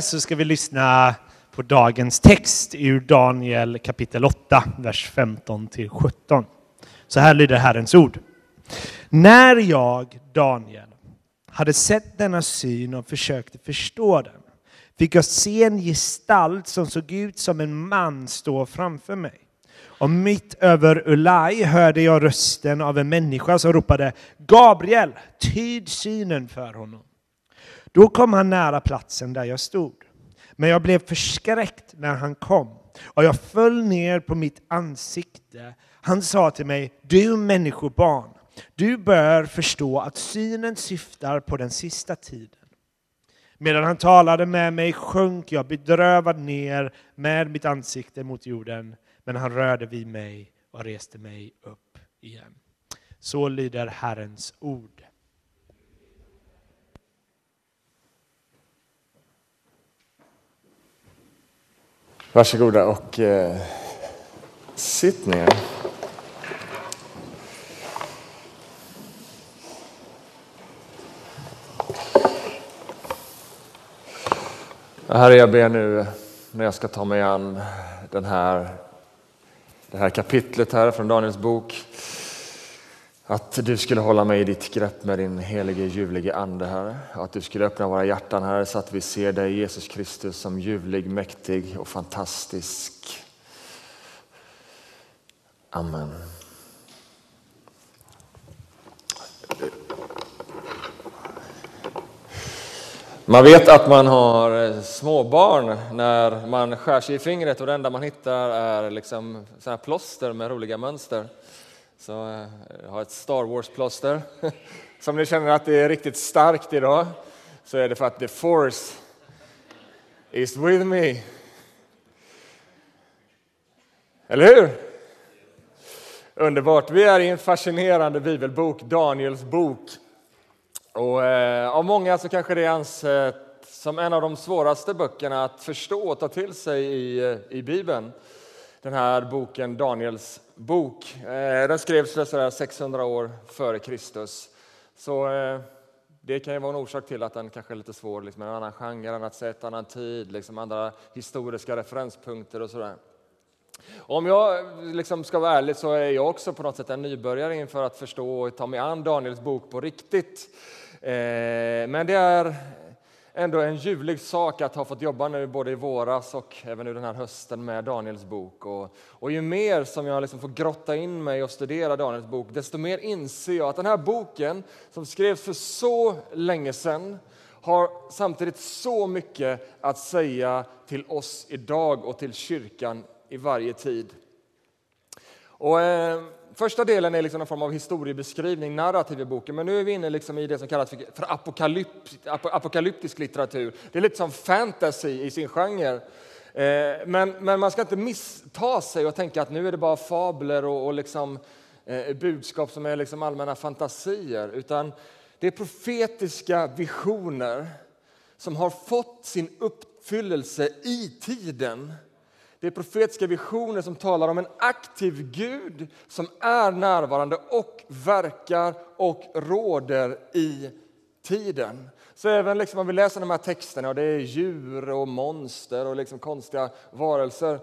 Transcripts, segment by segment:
så ska vi lyssna på dagens text ur Daniel kapitel 8, vers 15 till 17. Så här lyder Herrens ord. När jag, Daniel, hade sett denna syn och försökte förstå den fick jag se en gestalt som såg ut som en man stå framför mig. Och mitt över Ulai hörde jag rösten av en människa som ropade Gabriel, tyd synen för honom. Då kom han nära platsen där jag stod. Men jag blev förskräckt när han kom och jag föll ner på mitt ansikte. Han sa till mig, du människobarn, du bör förstå att synen syftar på den sista tiden. Medan han talade med mig sjönk jag bedrövad ner med mitt ansikte mot jorden, men han rörde vid mig och reste mig upp igen. Så lyder Herrens ord. Varsågoda och eh, sitt ner. Herre, jag ber nu när jag ska ta mig an den här, det här kapitlet här från Daniels bok att du skulle hålla mig i ditt grepp med din helige ljuvlige Ande, Herre. Att du skulle öppna våra hjärtan, Herre, så att vi ser dig, Jesus Kristus, som ljuvlig, mäktig och fantastisk. Amen. Man vet att man har eh, småbarn när man skär sig i fingret och det enda man hittar är liksom såna plåster med roliga mönster. Så eh, jag har ett Star Wars-plåster. Så om ni känner att det är riktigt starkt idag så är det för att the force is with me. Eller hur? Underbart. Vi är i en fascinerande bibelbok, Daniels bok. Och eh, av många så kanske det anses som en av de svåraste böckerna att förstå och ta till sig i, eh, i Bibeln. Den här boken, Daniels bok. Eh, den skrevs 600 år före Kristus. Så eh, det kan ju vara en orsak till att den kanske är lite svår, liksom en annan genre, annat sätt, annan tid, liksom andra historiska referenspunkter och sådär. Om jag liksom ska vara ärlig så är jag också på något sätt en nybörjare inför att förstå och ta mig an Daniels bok på riktigt. Eh, men det är ändå en ljuvlig sak att ha fått jobba nu både i våras och även nu den här hösten med Daniels bok. Och, och ju mer som jag liksom får grotta in mig och studera Daniels bok, desto mer inser jag att den här boken som skrevs för så länge sedan har samtidigt så mycket att säga till oss idag och till kyrkan i varje tid. Och, eh, första delen är liksom en form av historiebeskrivning, narrativ i boken, men nu är vi inne liksom i det som kallas för, för apokalypt, apokalyptisk litteratur. Det är lite som fantasy i sin genre. Eh, men, men, man ska inte missta sig och tänka att nu är det bara fabler och, och liksom, eh, budskap som är liksom allmänna fantasier, utan det är profetiska visioner som har fått sin uppfyllelse i tiden det är profetiska visioner som talar om en aktiv Gud som är närvarande och verkar och råder i tiden. Så även liksom om vi läser de här texterna och det är djur och monster och liksom konstiga varelser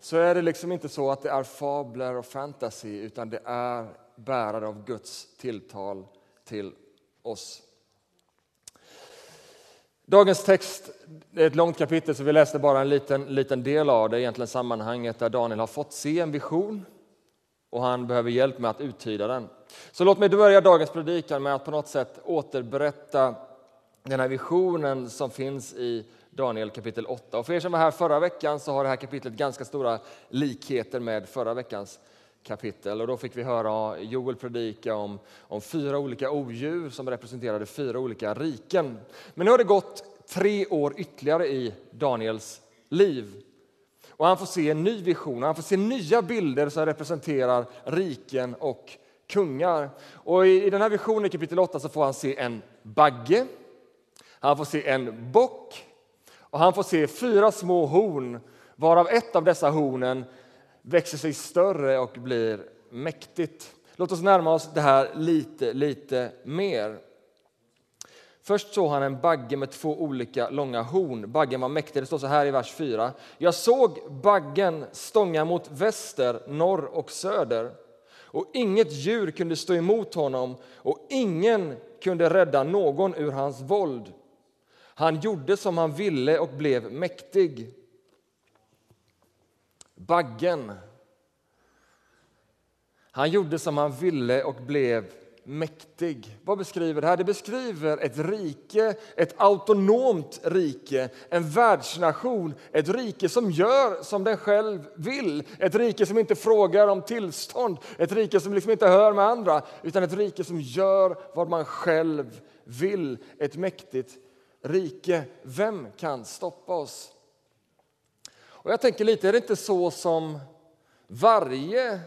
så är det liksom inte så att det är fabler och fantasy utan det är bärare av Guds tilltal till oss. Dagens text är ett långt kapitel så vi läste bara en liten, liten del av det, egentligen sammanhanget där Daniel har fått se en vision och han behöver hjälp med att uttyda den. Så låt mig börja dagens predikan med att på något sätt återberätta den här visionen som finns i Daniel kapitel 8. Och för er som var här förra veckan så har det här kapitlet ganska stora likheter med förra veckans kapitel. Och då fick vi höra Joel predika om, om fyra olika odjur som representerade fyra olika riken. Men nu har det gått tre år ytterligare i Daniels liv. Och han får se en ny vision, han får se nya bilder som representerar riken och kungar. Och i, i den här visionen i kapitel 8 så får han se en bagge, han får se en bock och han får se fyra små horn varav ett av dessa hornen växer sig större och blir mäktigt. Låt oss närma oss det här lite, lite mer. Först såg han en bagge med två olika långa horn. Baggen var mäktig. Det står så här i vers 4. Jag såg baggen stånga mot väster, norr och söder. Och inget djur kunde stå emot honom och ingen kunde rädda någon ur hans våld. Han gjorde som han ville och blev mäktig. Baggen. Han gjorde som han ville och blev mäktig. Vad beskriver det här? Det beskriver ett rike, ett autonomt rike, en världsnation, ett rike som gör som den själv vill. Ett rike som inte frågar om tillstånd, ett rike som liksom inte hör med andra, utan ett rike som gör vad man själv vill. Ett mäktigt rike. Vem kan stoppa oss? Och jag tänker lite, är det inte så som varje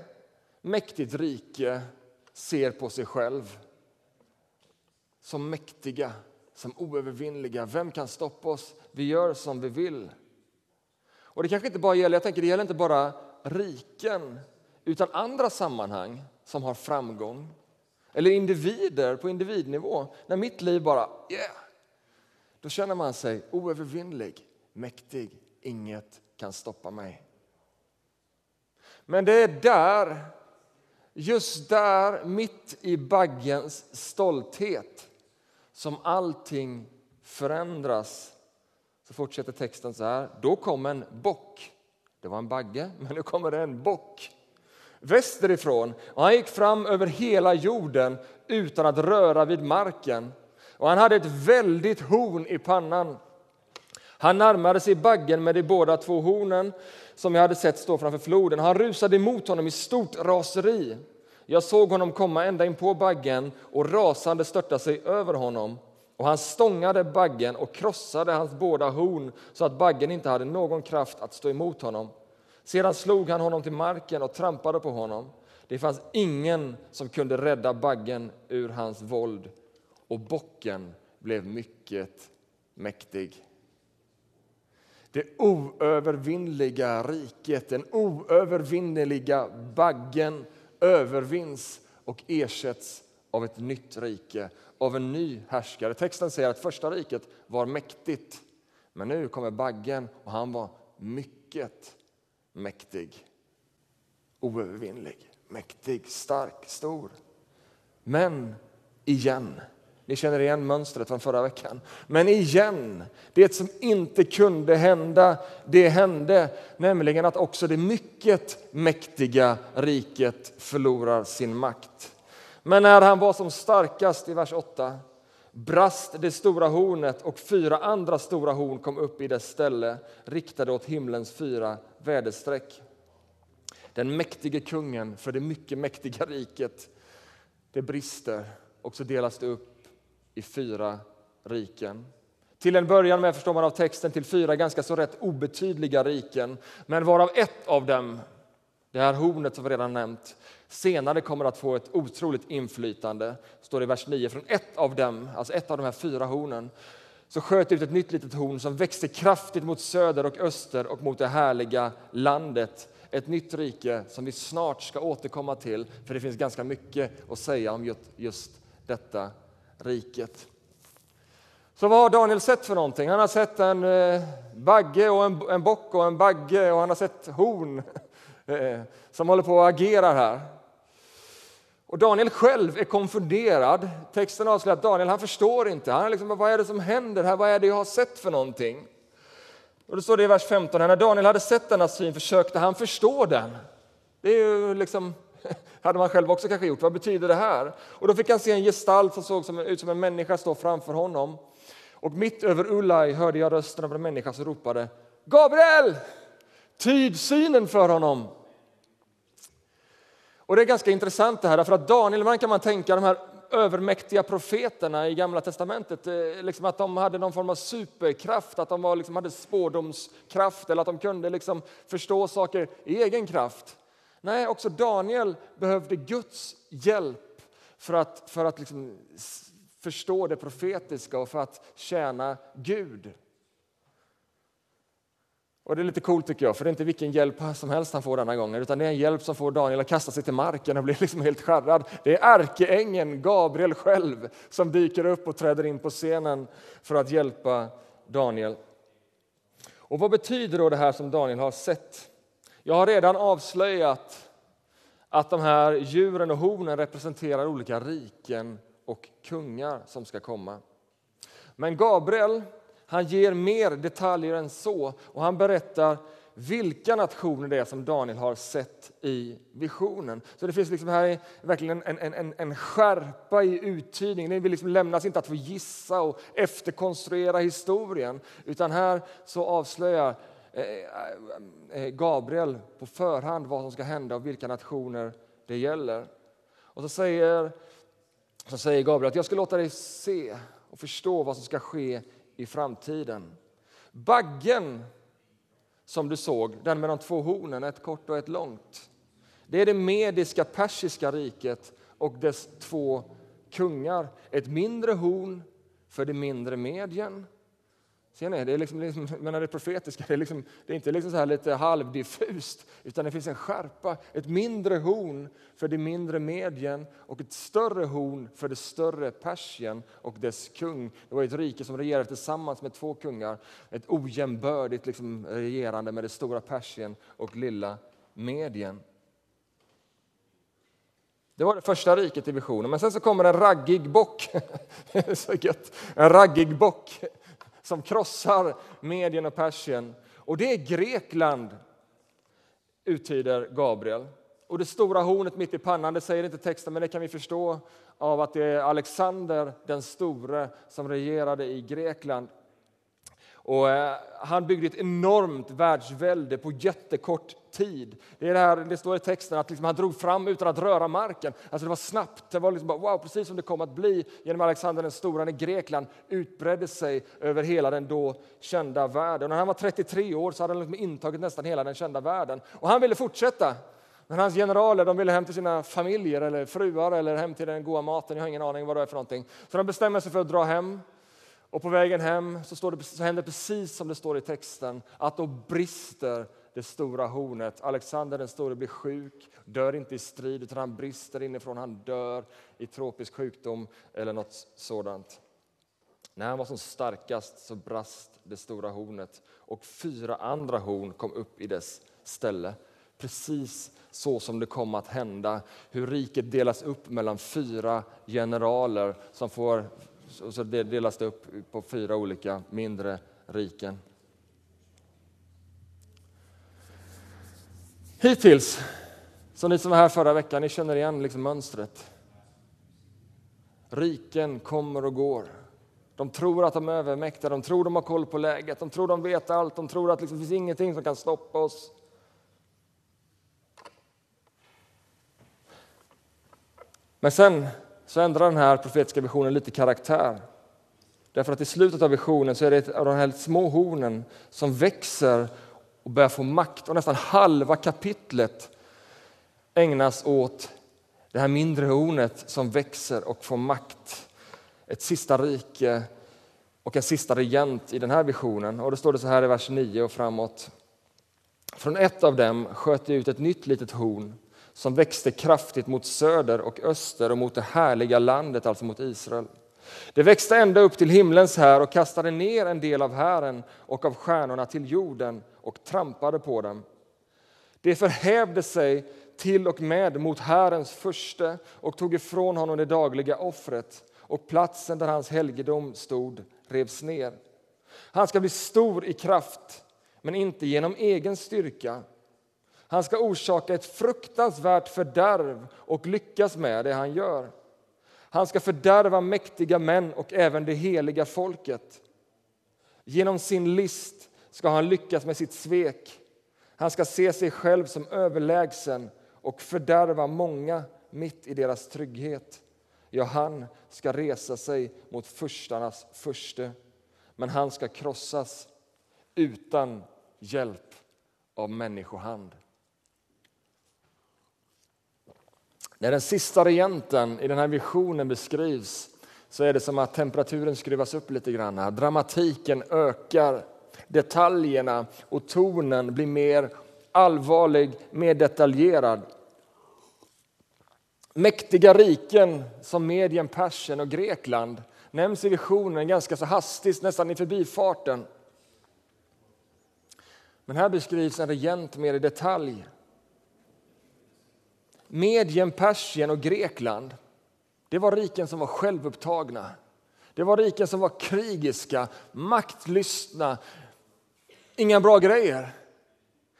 mäktigt rike ser på sig själv som mäktiga, som oövervinnliga. Vem kan stoppa oss? Vi gör som vi vill. Och det kanske inte bara gäller, jag tänker det gäller inte bara riken utan andra sammanhang som har framgång. Eller individer på individnivå. När mitt liv bara, yeah, då känner man sig oövervinnlig, mäktig. Inget kan stoppa mig. Men det är där Just där, mitt i baggens stolthet, som allting förändras. Så fortsätter texten så här. Då kom en bock. Det var en bagge, men nu kommer det en bock västerifrån. Och han gick fram över hela jorden utan att röra vid marken. Och han hade ett väldigt horn i pannan. Han närmade sig baggen med de båda två hornen som jag hade sett stå framför floden. Han rusade emot honom i stort raseri. Jag såg honom komma ända in på baggen och rasande störta sig över honom. Och han stångade baggen och krossade hans båda horn så att baggen inte hade någon kraft att stå emot honom. Sedan slog han honom till marken och trampade på honom. Det fanns ingen som kunde rädda baggen ur hans våld och bocken blev mycket mäktig. Det oövervinnliga riket, den oövervinneliga baggen övervinns och ersätts av ett nytt rike, av en ny härskare. Texten säger att första riket var mäktigt, men nu kommer baggen och han var mycket mäktig. Oövervinnlig, mäktig, stark, stor. Men igen ni känner igen mönstret från förra veckan. Men igen, det som inte kunde hända, det hände. Nämligen att också det mycket mäktiga riket förlorar sin makt. Men när han var som starkast, i vers 8, brast det stora hornet och fyra andra stora horn kom upp i dess ställe, riktade åt himlens fyra väderstreck. Den mäktige kungen för det mycket mäktiga riket, det brister och så delas det upp i fyra riken. Till en början med förstår man av texten till fyra ganska så rätt obetydliga riken, men varav ett av dem, det här hornet som vi redan nämnt, senare kommer att få ett otroligt inflytande. står i vers 9. Från ett av dem, alltså ett av de här fyra hornen, så sköt ut ett nytt litet horn som växte kraftigt mot söder och öster och mot det härliga landet. Ett nytt rike som vi snart ska återkomma till, för det finns ganska mycket att säga om just detta riket. Så vad har Daniel sett för någonting? Han har sett en eh, bagge och en, en bock och en bagge och han har sett horn eh, som håller på att agera här. Och Daniel själv är konfunderad. Texten avslöjar att Daniel han förstår inte. Han är liksom, vad är det som händer här? Vad är det jag har sett för någonting? Och då står det i vers 15. När Daniel hade sett denna syn försökte han förstå den. Det är ju liksom hade man själv också kanske gjort. Vad betyder det här? Och då fick han se en gestalt som såg som, ut som en människa stå framför honom. Och mitt över Ulai hörde jag rösten av en människa som ropade Gabriel! Tyd synen för honom! Och det är ganska intressant det här, för att Daniel, man kan man tänka de här övermäktiga profeterna i Gamla testamentet, eh, liksom att de hade någon form av superkraft, att de var, liksom, hade spårdomskraft eller att de kunde liksom förstå saker i egen kraft. Nej, också Daniel behövde Guds hjälp för att, för att liksom förstå det profetiska och för att tjäna Gud. Och det är lite coolt tycker jag, för det är inte vilken hjälp som helst han får denna gången, utan det är en hjälp som får Daniel att kasta sig till marken och bli liksom helt skärrad. Det är ärkeängeln Gabriel själv som dyker upp och träder in på scenen för att hjälpa Daniel. Och vad betyder då det här som Daniel har sett? Jag har redan avslöjat att de här djuren och hornen representerar olika riken och kungar som ska komma. Men Gabriel han ger mer detaljer än så och han berättar vilka nationer det är som Daniel har sett i visionen. Så det finns liksom här verkligen en, en, en, en skärpa i uttydningen. Det liksom lämnas inte att få gissa och efterkonstruera historien utan här så avslöjar Eh, eh, Gabriel på förhand vad som ska hända och vilka nationer det gäller. Och så säger, så säger Gabriel att jag ska låta dig se och förstå vad som ska ske i framtiden. Baggen som du såg, den med de två hornen, ett kort och ett långt. Det är det mediska persiska riket och dess två kungar. Ett mindre horn för det mindre Medien Ser ni? Det är, liksom, liksom, menar det profetiska det är, liksom, det är inte liksom så här lite halvdiffust, utan det finns en skärpa. Ett mindre horn för det mindre Medien och ett större horn för det större Persien och dess kung. Det var ett rike som regerade tillsammans med två kungar. Ett ojämbördigt liksom, regerande med det stora Persien och lilla Medien. Det var det första riket i visionen. Men sen så kommer en raggig bock. så gött. En raggig bock som krossar Medien och Persien. Och det är Grekland, uttyder Gabriel. Och det stora hornet mitt i pannan, det säger inte texten, men det kan vi förstå av att det är Alexander den store som regerade i Grekland. Och eh, han byggde ett enormt världsvälde på jättekort tid. Det, är det, här, det står i texten att liksom han drog fram utan att röra marken. Alltså det var snabbt. Det var liksom bara, wow, precis som det kom att bli genom Alexander den stora när Grekland utbredde sig över hela den då kända världen. Och när han var 33 år så hade han liksom intagit nästan hela den kända världen. Och han ville fortsätta. Men hans generaler de ville hem till sina familjer eller fruar eller hem till den goda maten. Jag har ingen aning vad det är för någonting. Så de bestämmer sig för att dra hem. Och på vägen hem så, står det, så händer precis som det står i texten, att då brister det stora hornet. Alexander den store blir sjuk, dör inte i strid utan han brister inifrån, han dör i tropisk sjukdom eller något sådant. När han var som starkast så brast det stora hornet och fyra andra horn kom upp i dess ställe. Precis så som det kom att hända, hur riket delas upp mellan fyra generaler som får och så delas det upp på fyra olika mindre riken. Hittills, så ni som var här förra veckan, ni känner igen liksom mönstret. Riken kommer och går. De tror att de är övermäktiga, de tror de har koll på läget, de tror de vet allt, de tror att liksom, det finns ingenting som kan stoppa oss. Men sen så ändrar den här profetiska visionen lite karaktär. Därför att i slutet av visionen så är det ett av de här små hornen som växer och börjar få makt. Och nästan halva kapitlet ägnas åt det här mindre hornet som växer och får makt. Ett sista rike och en sista regent i den här visionen. Och då står det så här i vers 9 och framåt. Från ett av dem sköt det ut ett nytt litet horn som växte kraftigt mot söder och öster och mot det härliga landet, alltså mot Israel. Det växte ända upp till himlens här och kastade ner en del av hären och av stjärnorna till jorden och trampade på dem. Det förhävde sig till och med mot härens förste och tog ifrån honom det dagliga offret och platsen där hans helgedom stod revs ner. Han ska bli stor i kraft, men inte genom egen styrka han ska orsaka ett fruktansvärt fördärv och lyckas med det han gör. Han ska fördärva mäktiga män och även det heliga folket. Genom sin list ska han lyckas med sitt svek. Han ska se sig själv som överlägsen och fördärva många mitt i deras trygghet. Ja, han ska resa sig mot förstarnas förste, men han ska krossas utan hjälp av människohand. När den sista regenten i den här visionen beskrivs så är det som att temperaturen skruvas upp lite grann. Dramatiken ökar. Detaljerna och tonen blir mer allvarlig, mer detaljerad. Mäktiga riken som Medien, Persien och Grekland nämns i visionen ganska så hastigt, nästan i förbifarten. Men här beskrivs en regent mer i detalj. Medien, Persien och Grekland det var riken som var självupptagna. Det var riken som var krigiska, maktlystna. Inga bra grejer.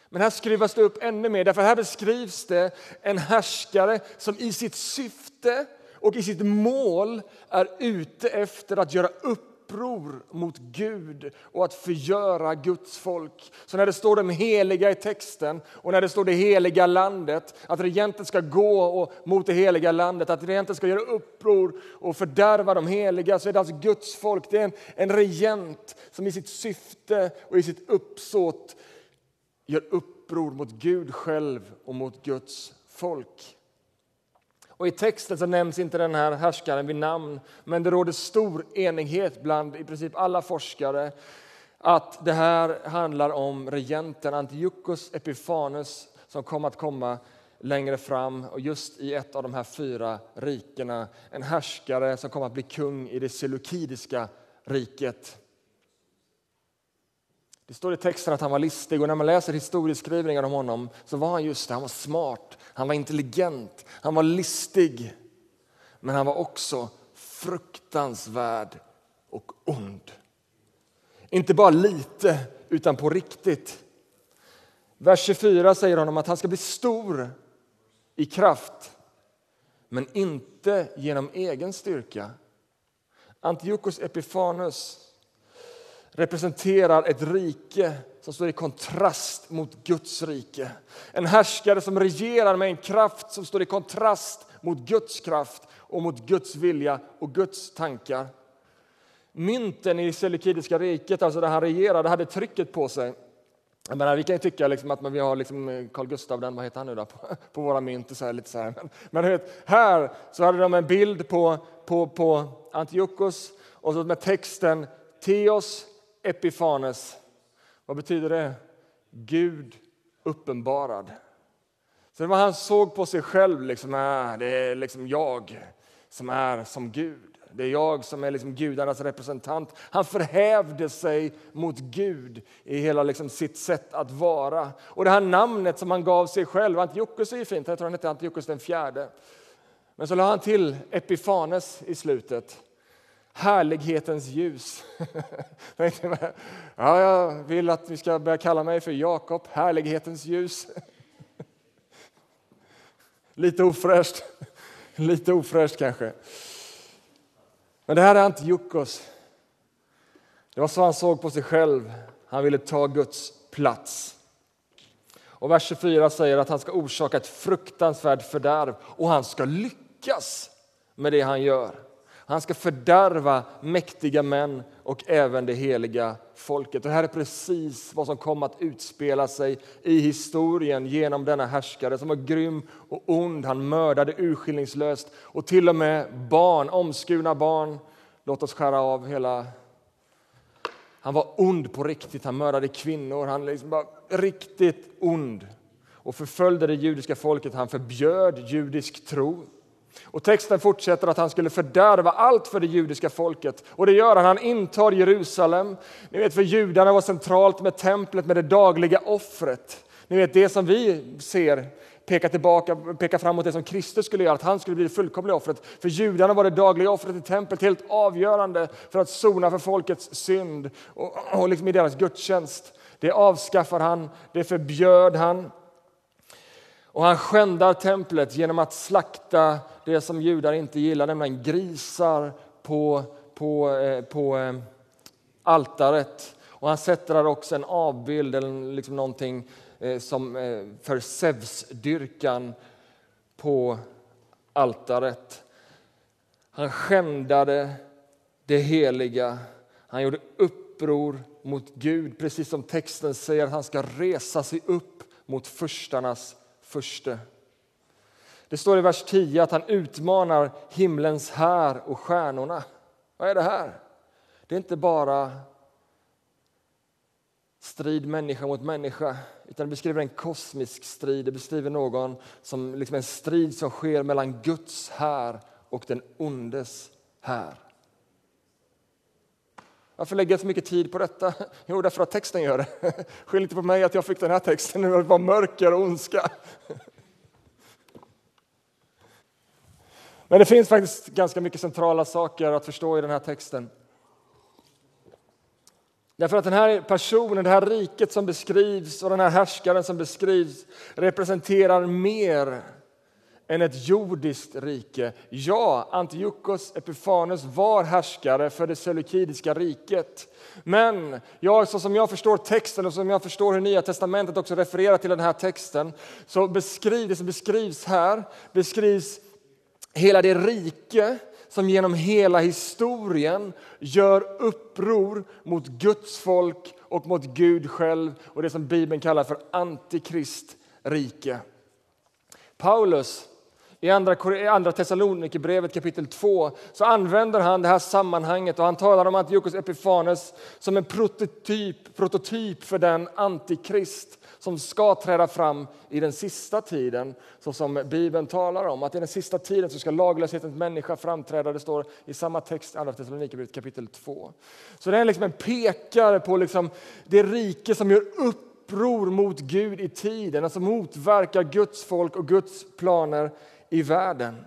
Men här skruvas det upp ännu mer, därför här beskrivs det en härskare som i sitt syfte och i sitt mål är ute efter att göra upp uppror mot Gud och att förgöra Guds folk. Så när det står de heliga i texten och när det står det heliga landet, att regenten ska gå mot det heliga landet, att regenten ska göra uppror och fördärva de heliga, så är det alltså Guds folk. Det är en, en regent som i sitt syfte och i sitt uppsåt gör uppror mot Gud själv och mot Guds folk. Och I texten så nämns inte den här härskaren vid namn men det råder stor enighet bland i princip alla forskare att det här handlar om regenten Antiochus Epiphanes som kom att komma längre fram och just i ett av de här fyra rikena. En härskare som kom att bli kung i det seleukidiska riket. Det står i texten att han var listig och när man läser historieskrivningar om honom så var han just det, han var smart, han var intelligent, han var listig. Men han var också fruktansvärd och ond. Inte bara lite, utan på riktigt. Vers 24 säger honom att han ska bli stor i kraft, men inte genom egen styrka. Antiochus Epifanus representerar ett rike som står i kontrast mot Guds rike. En härskare som regerar med en kraft som står i kontrast mot Guds kraft och mot Guds vilja och Guds tankar. Mynten i Selikidiska riket, alltså där han regerade, hade trycket på sig. Jag menar, vi kan ju tycka liksom att vi har liksom eh, Carl Gustav den, vad heter han nu då, på, på våra mynt. Så här, lite så här. Men, men vet, här så hade de en bild på, på, på Antiochos och så med texten Teos. Epifanes, vad betyder det? Gud uppenbarad. Så det var han såg på sig själv, liksom, äh, det är liksom jag som är som Gud. Det är jag som är liksom gudarnas representant. Han förhävde sig mot Gud i hela liksom sitt sätt att vara. Och det här namnet som han gav sig själv, Antiochus är ju fint, jag tror han hette Antiochus den fjärde. Men så la han till Epifanes i slutet härlighetens ljus. ja, jag vill att ni ska börja kalla mig för Jakob, härlighetens ljus. Lite ofräscht, lite ofräscht kanske. Men det här är Antiochos. Det var så han såg på sig själv. Han ville ta Guds plats. Och vers 24 säger att han ska orsaka ett fruktansvärt fördärv och han ska lyckas med det han gör. Han ska fördärva mäktiga män och även det heliga folket. Det här är precis vad som kommer att utspela sig i historien genom denna härskare som var grym och ond. Han mördade urskillningslöst och till och med barn, omskurna barn. Låt oss skära av hela... Han var ond på riktigt, han mördade kvinnor. Han liksom var riktigt ond och förföljde det judiska folket. Han förbjöd judisk tro. Och texten fortsätter att han skulle fördärva allt för det judiska folket. Och det gör han. Han intar Jerusalem. Ni vet, för judarna var centralt med templet, med det dagliga offret. Ni vet, det som vi ser pekar tillbaka, pekar framåt det som Kristus skulle göra, att han skulle bli det fullkomliga offret. För judarna var det dagliga offret i templet helt avgörande för att sona för folkets synd och, och liksom i deras gudstjänst. Det avskaffar han, det förbjöd han. Och han skändar templet genom att slakta det som judar inte gillar, nämligen grisar på, på, eh, på eh, altaret. Och han sätter där också en avbild eller liksom någonting eh, som, för Zeus-dyrkan på altaret. Han skändade det heliga. Han gjorde uppror mot Gud, precis som texten säger att han ska resa sig upp mot förstarnas förste. Det står i vers 10 att han utmanar himlens här och stjärnorna. Vad är det här? Det är inte bara strid människa mot människa, utan det beskriver en kosmisk strid. Det beskriver någon som liksom en strid som sker mellan Guds här och den ondes här. Varför lägger jag så mycket tid på detta? Jo, därför att texten gör det. Skyll inte på mig att jag fick den här texten, det var mörker och ondska. Men det finns faktiskt ganska mycket centrala saker att förstå i den här texten. Därför att den här personen, det här riket som beskrivs och den här härskaren som beskrivs representerar mer än ett jordiskt rike. Ja, Antiochos Epifanes var härskare för det seleukidiska riket. Men jag, så som jag förstår texten och som jag förstår hur Nya testamentet också refererar till den här texten så beskrivs det som beskrivs här beskrivs hela det rike som genom hela historien gör uppror mot Guds folk och mot Gud själv och det som Bibeln kallar för antikristrike. Paulus i andra, andra Thessalonikerbrevet kapitel 2 så använder han det här sammanhanget och han talar om Antiochus Epifanes som en prototyp, prototyp för den antikrist som ska träda fram i den sista tiden, så som Bibeln talar om. Att i den sista tiden så ska laglöshetens människa framträda. Det står i samma text, andra Thessalonikerbrevet kapitel 2. Så det är liksom en pekare på liksom det rike som gör uppror mot Gud i tiden, alltså motverkar Guds folk och Guds planer i världen.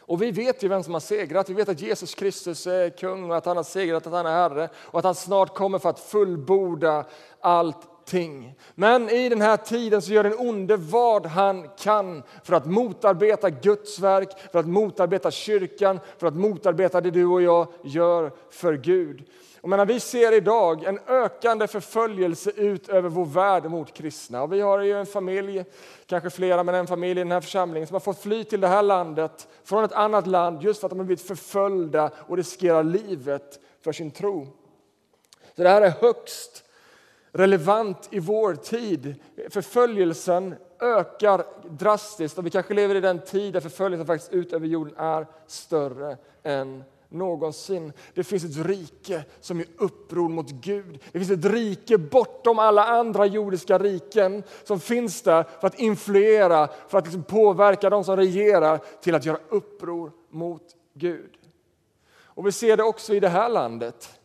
Och vi vet ju vem som har segrat. Vi vet att Jesus Kristus är kung och att han har segrat, att han är Herre och att han snart kommer för att fullborda allting. Men i den här tiden så gör den onde vad han kan för att motarbeta Guds verk, för att motarbeta kyrkan, för att motarbeta det du och jag gör för Gud. Och menar, vi ser idag en ökande förföljelse ut över vår värld mot kristna. Och vi har ju en familj, kanske flera, men en familj i den här församlingen som har fått fly till det här landet från ett annat land just för att de har blivit förföljda och riskerar livet för sin tro. Så det här är högst relevant i vår tid. Förföljelsen ökar drastiskt och vi kanske lever i den tid där förföljelsen faktiskt ut över jorden är större än någonsin. Det finns ett rike som är uppror mot Gud. Det finns ett rike bortom alla andra jordiska riken som finns där för att influera, för att liksom påverka de som regerar till att göra uppror mot Gud. Och Vi ser det också i det här landet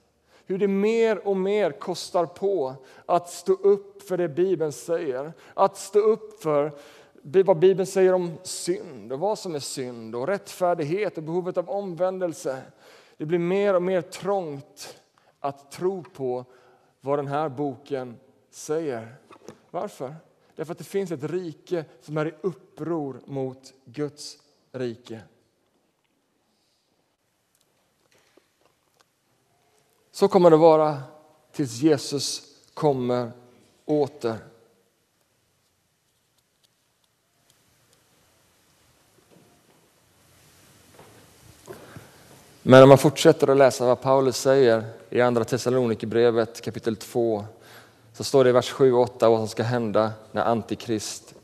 hur det mer och mer kostar på att stå upp för det Bibeln säger. Att stå upp för vad Bibeln säger om synd och vad som är synd och rättfärdighet och behovet av omvändelse. Det blir mer och mer trångt att tro på vad den här boken säger. Varför? Därför att det finns ett rike som är i uppror mot Guds rike. Så kommer det vara tills Jesus kommer åter. Men om man fortsätter att läsa vad Paulus säger i Andra Thessalonikerbrevet kapitel 2 så står det i vers 7 och 8 vad som ska hända när Antikrist,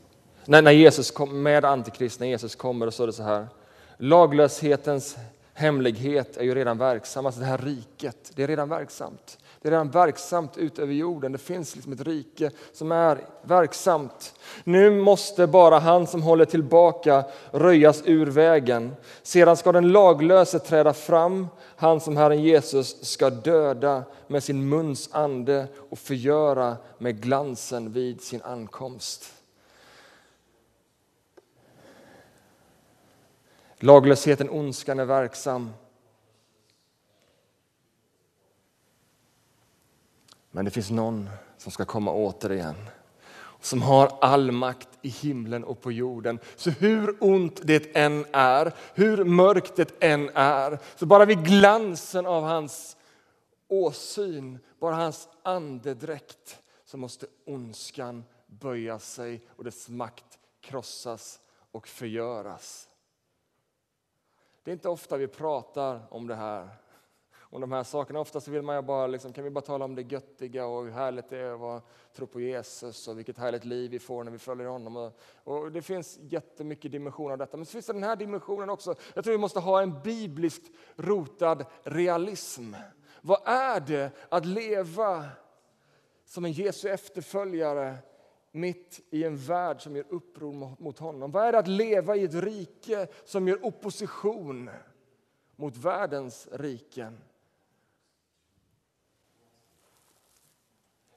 när, när Jesus kom, med Antikrist, när Jesus kommer, då står det så här. Laglöshetens hemlighet är ju redan verksam, alltså det här riket, det är redan verksamt. Det är redan verksamt ut över jorden. Det finns liksom ett rike som är verksamt. Nu måste bara han som håller tillbaka röjas ur vägen. Sedan ska den laglöse träda fram, han som Herren Jesus ska döda med sin muns ande och förgöra med glansen vid sin ankomst. Laglösheten, ondskan är verksam. Men det finns någon som ska komma återigen som har all makt i himlen och på jorden. Så hur ont det än är, hur mörkt det än är, så bara vid glansen av hans åsyn, bara hans andedräkt, så måste ondskan böja sig och dess makt krossas och förgöras. Det är inte ofta vi pratar om det här om de här sakerna. Ofta så vill man ju bara, liksom, kan vi bara tala om det göttiga och hur härligt det är att tro på Jesus och vilket härligt liv vi får när vi följer honom. Och, och det finns jättemycket dimensioner av detta. Men så finns det den här dimensionen också. Jag tror vi måste ha en bibliskt rotad realism. Vad är det att leva som en Jesu efterföljare mitt i en värld som gör uppror mot honom? Vad är det att leva i ett rike som gör opposition mot världens riken?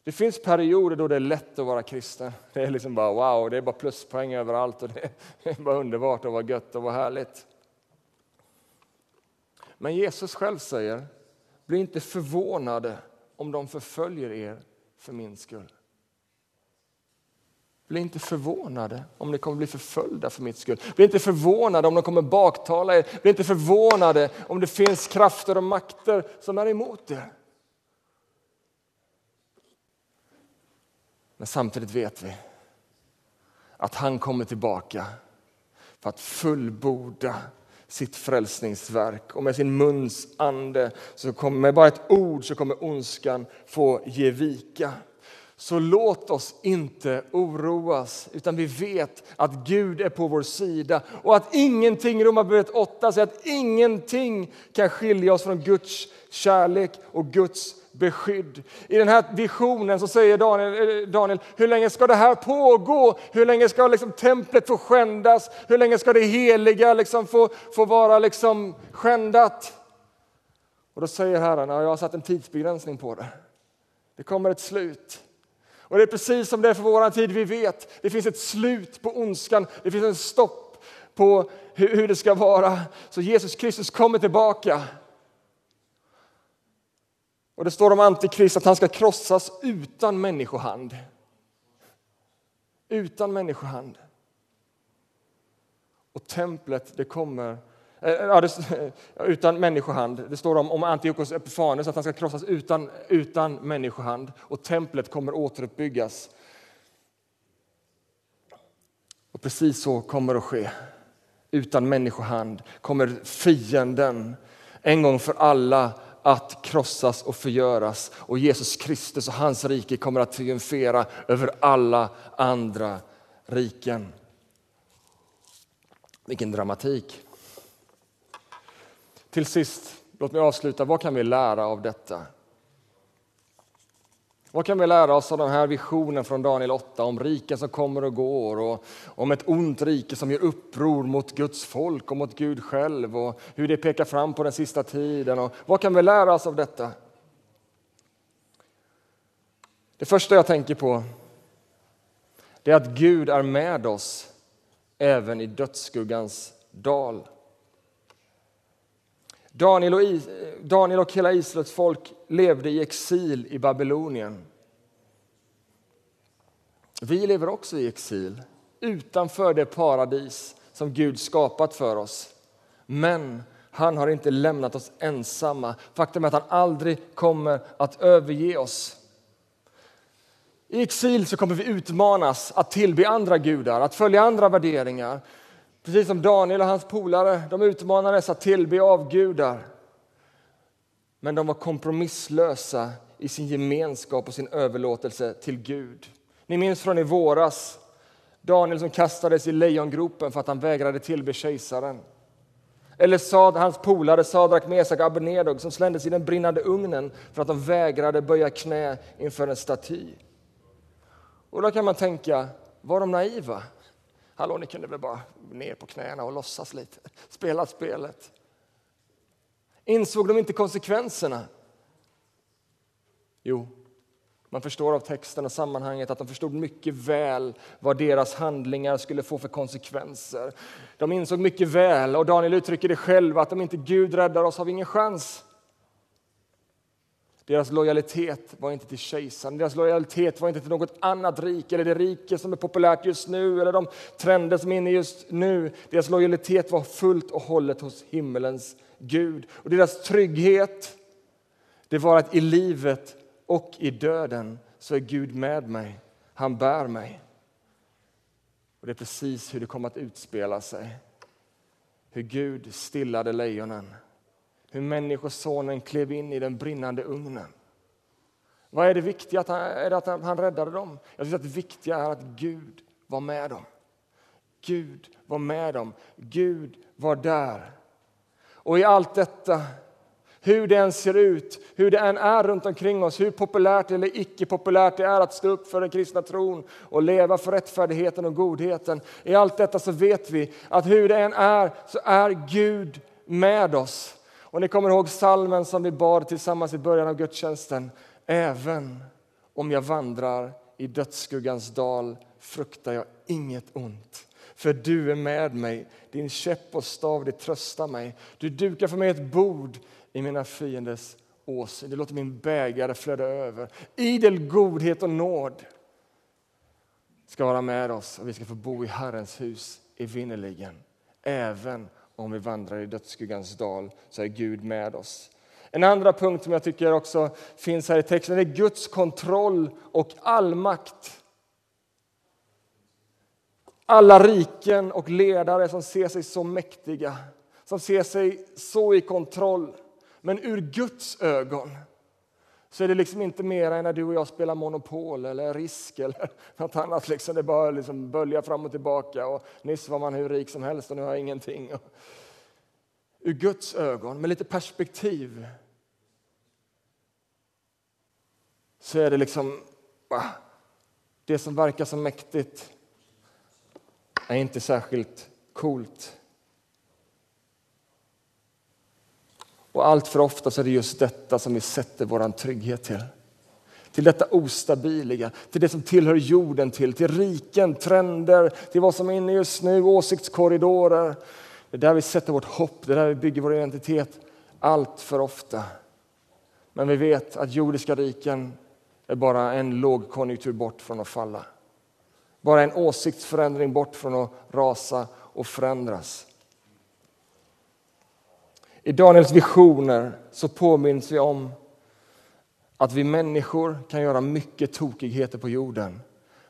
Det finns perioder då det är lätt att vara kristen. Det är liksom bara wow, det är bara pluspoäng överallt och det är bara underbart och vad gött och vad härligt. Men Jesus själv säger, bli inte förvånade om de förföljer er för min skull. Bli inte förvånade om ni kommer bli förföljda för mitt skull. Bli inte förvånade om de kommer baktala er. Bli inte förvånade om det finns krafter och makter som är emot er. Men samtidigt vet vi att han kommer tillbaka för att fullborda sitt frälsningsverk. Och med sin muns ande, så kommer, med bara ett ord, så kommer ondskan få ge vika. Så låt oss inte oroas, utan vi vet att Gud är på vår sida och att ingenting, Romarbrevet 8 säger att ingenting kan skilja oss från Guds kärlek och Guds beskydd. I den här visionen så säger Daniel, eh, Daniel hur länge ska det här pågå? Hur länge ska liksom templet få skändas? Hur länge ska det heliga liksom få, få vara liksom skändat? Och då säger Herren, ja, jag har satt en tidsbegränsning på det. Det kommer ett slut. Och det är precis som det är för vår tid, vi vet. Det finns ett slut på ondskan, det finns en stopp på hur det ska vara. Så Jesus Kristus kommer tillbaka. Och det står om Antikrist att han ska krossas utan människohand. Utan människohand. Och templet, det kommer eh, eh, Ja, det, utan människohand. Det står om, om Antiochos Epifanes att han ska krossas utan, utan människohand och templet kommer återuppbyggas. Och precis så kommer att ske. Utan människohand kommer fienden en gång för alla att krossas och förgöras och Jesus Kristus och hans rike kommer att triumfera över alla andra riken. Vilken dramatik. Till sist, låt mig avsluta. Vad kan vi lära av detta? Vad kan vi lära oss av den här visionen från Daniel 8 om riken som kommer och går och om ett ont rike som gör uppror mot Guds folk och mot Gud själv och hur det pekar fram på den sista tiden? Och vad kan vi lära oss av detta? Det första jag tänker på är att Gud är med oss även i dödsskuggans dal. Daniel och, Daniel och hela Israels folk levde i exil i Babylonien. Vi lever också i exil, utanför det paradis som Gud skapat för oss. Men han har inte lämnat oss ensamma. Faktum är att han aldrig kommer att överge oss. I exil så kommer vi utmanas att tillbe andra gudar, att följa andra värderingar. Precis som Daniel och hans polare, de utmanades att tillbe avgudar. Men de var kompromisslösa i sin gemenskap och sin överlåtelse till Gud. Ni minns från i våras Daniel som kastades i lejongropen för att han vägrade tillbe kejsaren. Eller Sad, hans polare Sadrak, Mesak och Abednego som slängdes i den brinnande ugnen för att de vägrade böja knä inför en staty. Och då kan man tänka, var de naiva? Hallå, ni kunde väl bara ner på knäna och låtsas lite, spela spelet. Insåg de inte konsekvenserna? Jo, man förstår av texten och sammanhanget att de förstod mycket väl vad deras handlingar skulle få för konsekvenser. De insåg mycket väl, och Daniel uttrycker det själv, att om inte Gud räddar oss har vi ingen chans. Deras lojalitet var inte till kejsaren, deras lojalitet var inte till något annat rike eller det rike som är populärt just nu eller de trender som är inne just nu. Deras lojalitet var fullt och hållet hos himmelens Gud. Och deras trygghet, det var att i livet och i döden så är Gud med mig. Han bär mig. Och Det är precis hur det kommer att utspela sig. Hur Gud stillade lejonen hur Människosonen klev in i den brinnande ugnen. Vad är det viktiga? Att han, är det att han räddade dem? Jag tycker att det viktiga är att Gud var med dem. Gud var med dem. Gud var där. Och i allt detta Hur det än ser ut, hur det än är runt omkring oss, hur populärt eller icke populärt det är att stå upp för den kristna tron och leva för rättfärdigheten och godheten. I allt detta så vet vi att hur det än är så är Gud med oss. Och ni kommer ihåg salmen som vi bad tillsammans i början av gudstjänsten. Även om jag vandrar i dödsskuggans dal fruktar jag inget ont. För du är med mig, din käpp och stav det tröstar mig. Du dukar för mig ett bord i mina fienders åsyn. Du låter min bägare flöda över. Idel godhet och nåd ska vara med oss och vi ska få bo i Herrens hus evinnerligen. Även om vi vandrar i dödsskuggans dal så är Gud med oss. En andra punkt som jag tycker också finns här i texten är Guds kontroll och allmakt. Alla riken och ledare som ser sig så mäktiga, som ser sig så i kontroll. Men ur Guds ögon så är det liksom inte mer än när du och jag spelar Monopol eller Risk eller något annat. Liksom. Det bara liksom böljar fram och tillbaka. Och nyss var man hur rik som helst och nu har jag ingenting. Ur Guds ögon, med lite perspektiv, så är det liksom... Det som verkar så mäktigt är inte särskilt coolt. Och allt för ofta så är det just detta som vi sätter vår trygghet till. Till detta ostabiliga, till det som tillhör jorden till, till riken, trender, till vad som är inne just nu, åsiktskorridorer. Det är där vi sätter vårt hopp, det är där vi bygger vår identitet allt för ofta. Men vi vet att jordiska riken är bara en lågkonjunktur bort från att falla. Bara en åsiktsförändring bort från att rasa och förändras. I Daniels visioner så påminns vi om att vi människor kan göra mycket tokigheter på jorden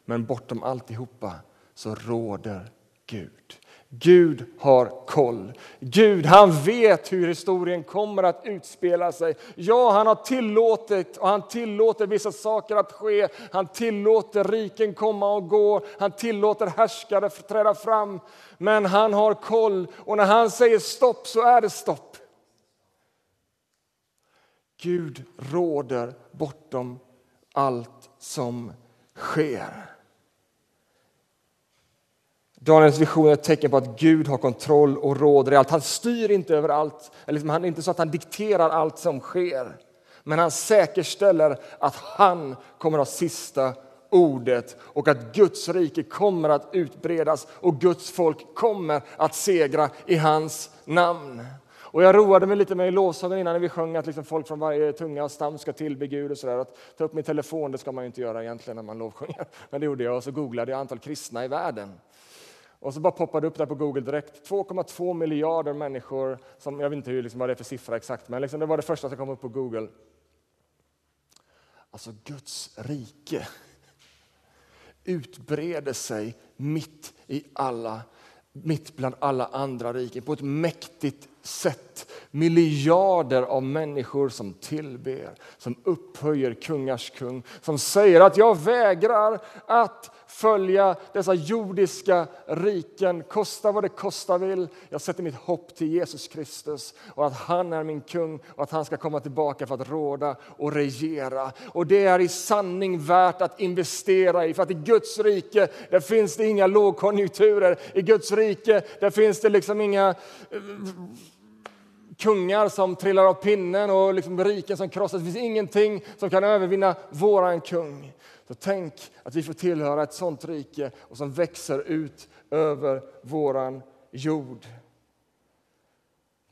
men bortom alltihopa så råder Gud. Gud har koll. Gud han vet hur historien kommer att utspela sig. Ja, han har tillåtit och han tillåter vissa saker att ske. Han tillåter riken komma och gå. Han tillåter härskare träda fram. Men han har koll och när han säger stopp så är det stopp. Gud råder bortom allt som sker. Daniels vision är ett tecken på att Gud har kontroll och råder i allt. Han styr inte över allt. Liksom, han är inte så att han dikterar allt som sker. Men han säkerställer att han kommer att ha sista ordet och att Guds rike kommer att utbredas och Guds folk kommer att segra i hans namn. Och jag roade mig lite med i lovsången innan när vi sjöng att liksom folk från varje tunga och stam ska tillbe Gud och sådär. Att ta upp min telefon, det ska man ju inte göra egentligen när man lovsjunger. Men det gjorde jag och så googlade jag antal kristna i världen. Och så bara poppade upp där på Google direkt. 2,2 miljarder människor, som, jag vet inte hur, liksom, vad det är för siffra exakt, men liksom, det var det första som kom upp på Google. Alltså Guds rike utbreder sig mitt i alla mitt bland alla andra riken på ett mäktigt sätt. Miljarder av människor som tillber, som upphöjer kungars kung, som säger att jag vägrar att följa dessa jordiska riken, kosta vad det kosta vill. Jag sätter mitt hopp till Jesus Kristus och att han är min kung och att han ska komma tillbaka för att råda och regera. Och det är i sanning värt att investera i, för att i Guds rike där finns det inga lågkonjunkturer. I Guds rike där finns det liksom inga eh, kungar som trillar av pinnen och liksom riken som krossas. Det finns ingenting som kan övervinna våran kung. Så tänk att vi får tillhöra ett sånt rike och som växer ut över våran jord.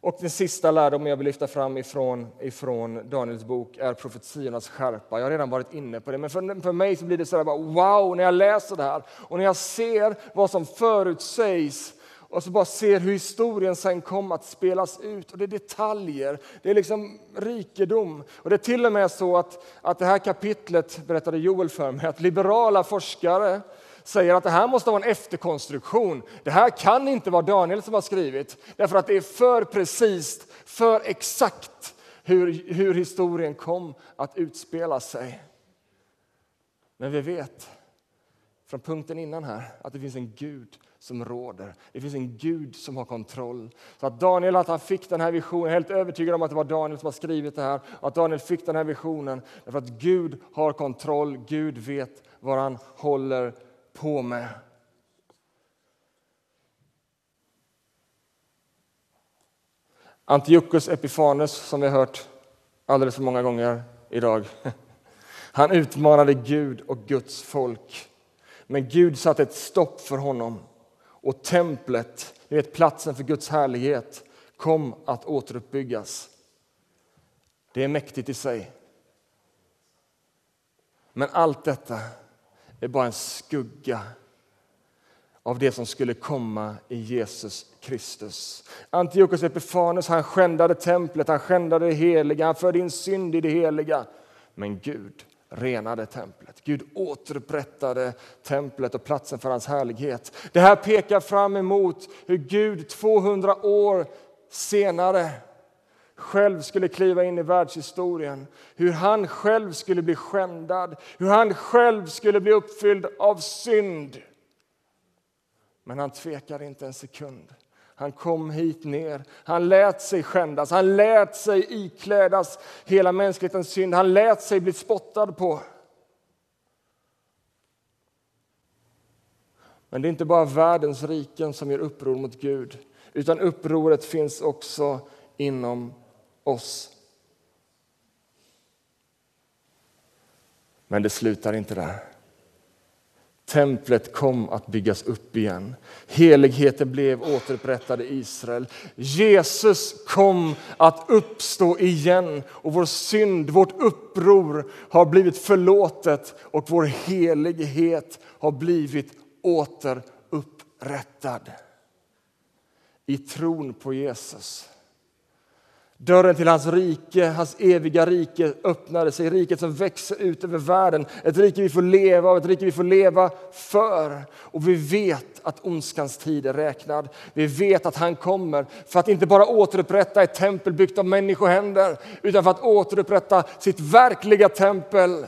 Och den sista lärdomen jag vill lyfta fram ifrån, ifrån Daniels bok är profetiornas skärpa. Jag har redan varit inne på det, men för, för mig så blir det så här bara, wow när jag läser det här och när jag ser vad som förutsägs och så bara ser hur historien sen kom att spelas ut. Och Det är detaljer, det är liksom rikedom. Och Det är till och med så att, att det här kapitlet, berättade Joel för mig, att liberala forskare säger att det här måste vara en efterkonstruktion. Det här kan inte vara Daniel som har skrivit, därför att det är för precis, för exakt hur, hur historien kom att utspela sig. Men vi vet från punkten innan här, att det finns en Gud som råder. Det finns en Gud som har kontroll. Så att Daniel att han fick den här visionen, jag är helt övertygad om att det var Daniel som har skrivit det här, att Daniel fick den här visionen därför att Gud har kontroll, Gud vet vad han håller på med. Antiochus Epifanes, som vi har hört alldeles för många gånger idag. Han utmanade Gud och Guds folk. Men Gud satte ett stopp för honom och templet, ni vet platsen för Guds härlighet, kom att återuppbyggas. Det är mäktigt i sig. Men allt detta är bara en skugga av det som skulle komma i Jesus Kristus. Antiochus Epifanes han skändade templet, han skändade det heliga, han förde in synd i det heliga. Men Gud renade templet. Gud återupprättade templet och platsen för hans härlighet. Det här pekar fram emot hur Gud 200 år senare själv skulle kliva in i världshistorien. Hur han själv skulle bli skändad, hur han själv skulle bli uppfylld av synd. Men han tvekar inte en sekund. Han kom hit ner. Han lät sig skändas, han lät sig iklädas hela mänsklighetens synd. Han lät sig bli spottad på. Men det är inte bara världens riken som gör uppror mot Gud, utan upproret finns också inom oss. Men det slutar inte där. Templet kom att byggas upp igen. Heligheten blev återupprättad i Israel. Jesus kom att uppstå igen och vår synd, vårt uppror har blivit förlåtet och vår helighet har blivit återupprättad. I tron på Jesus Dörren till hans rike, hans eviga rike öppnade sig. Riket som växer ut över världen. Ett rike vi får leva av, ett rike vi får leva för. Och vi vet att ondskans tid är räknad. Vi vet att han kommer för att inte bara återupprätta ett tempel byggt av människohänder utan för att återupprätta sitt verkliga tempel.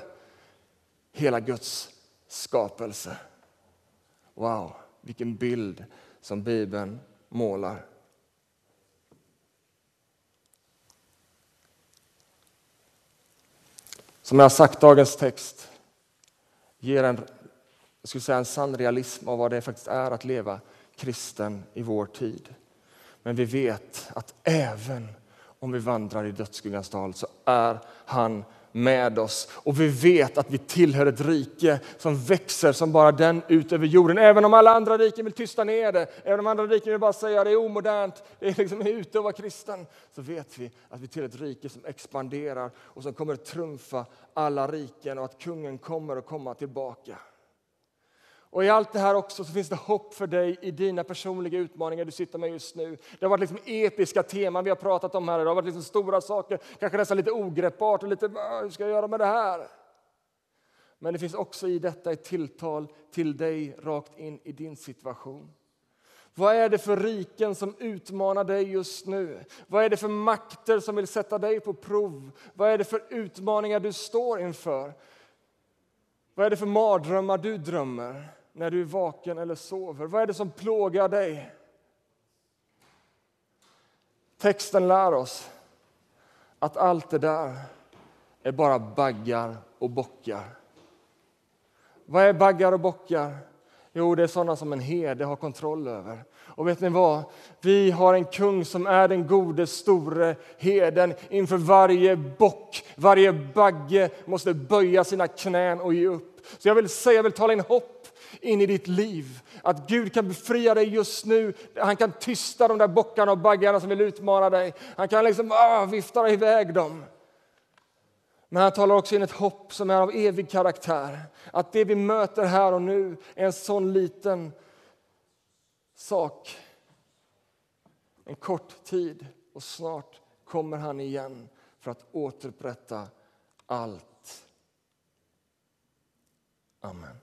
Hela Guds skapelse. Wow, vilken bild som Bibeln målar. Som jag har sagt, dagens text ger en, jag skulle säga en sann realism av vad det faktiskt är att leva kristen i vår tid. Men vi vet att även om vi vandrar i dödsskuggans dal så är han med oss. Och vi vet att vi tillhör ett rike som växer som bara den ut över jorden. Även om alla andra riken vill tysta ner det, även om andra riken vill bara säga att det är omodernt, det är liksom ute att vara kristen, så vet vi att vi tillhör ett rike som expanderar och som kommer att trumfa alla riken och att kungen kommer att komma tillbaka. Och I allt det här också så finns det hopp för dig i dina personliga utmaningar du sitter med just nu. Det har varit liksom episka teman vi har pratat om här. Det har varit liksom stora saker, kanske nästan lite ogreppbart och lite hur ska jag göra med det här? Men det finns också i detta ett tilltal till dig rakt in i din situation. Vad är det för riken som utmanar dig just nu? Vad är det för makter som vill sätta dig på prov? Vad är det för utmaningar du står inför? Vad är det för mardrömmar du drömmer? När du är vaken eller sover? Vad är det som plågar dig? Texten lär oss att allt det där är bara baggar och bockar. Vad är baggar och bockar? Jo, det är sådana som en herde har kontroll över. Och vet ni vad? Vi har en kung som är den gode store herden. Inför varje bock, varje bagge måste böja sina knän och ge upp. Så jag vill säga, jag vill tala in hopp in i ditt liv. Att Gud kan befria dig just nu. Han kan tysta de där bockarna och baggarna som vill utmana dig. Han kan liksom ah, vifta iväg dem. Men han talar också in ett hopp som är av evig karaktär. Att det vi möter här och nu är en sån liten sak. En kort tid och snart kommer han igen för att återupprätta allt. Amen.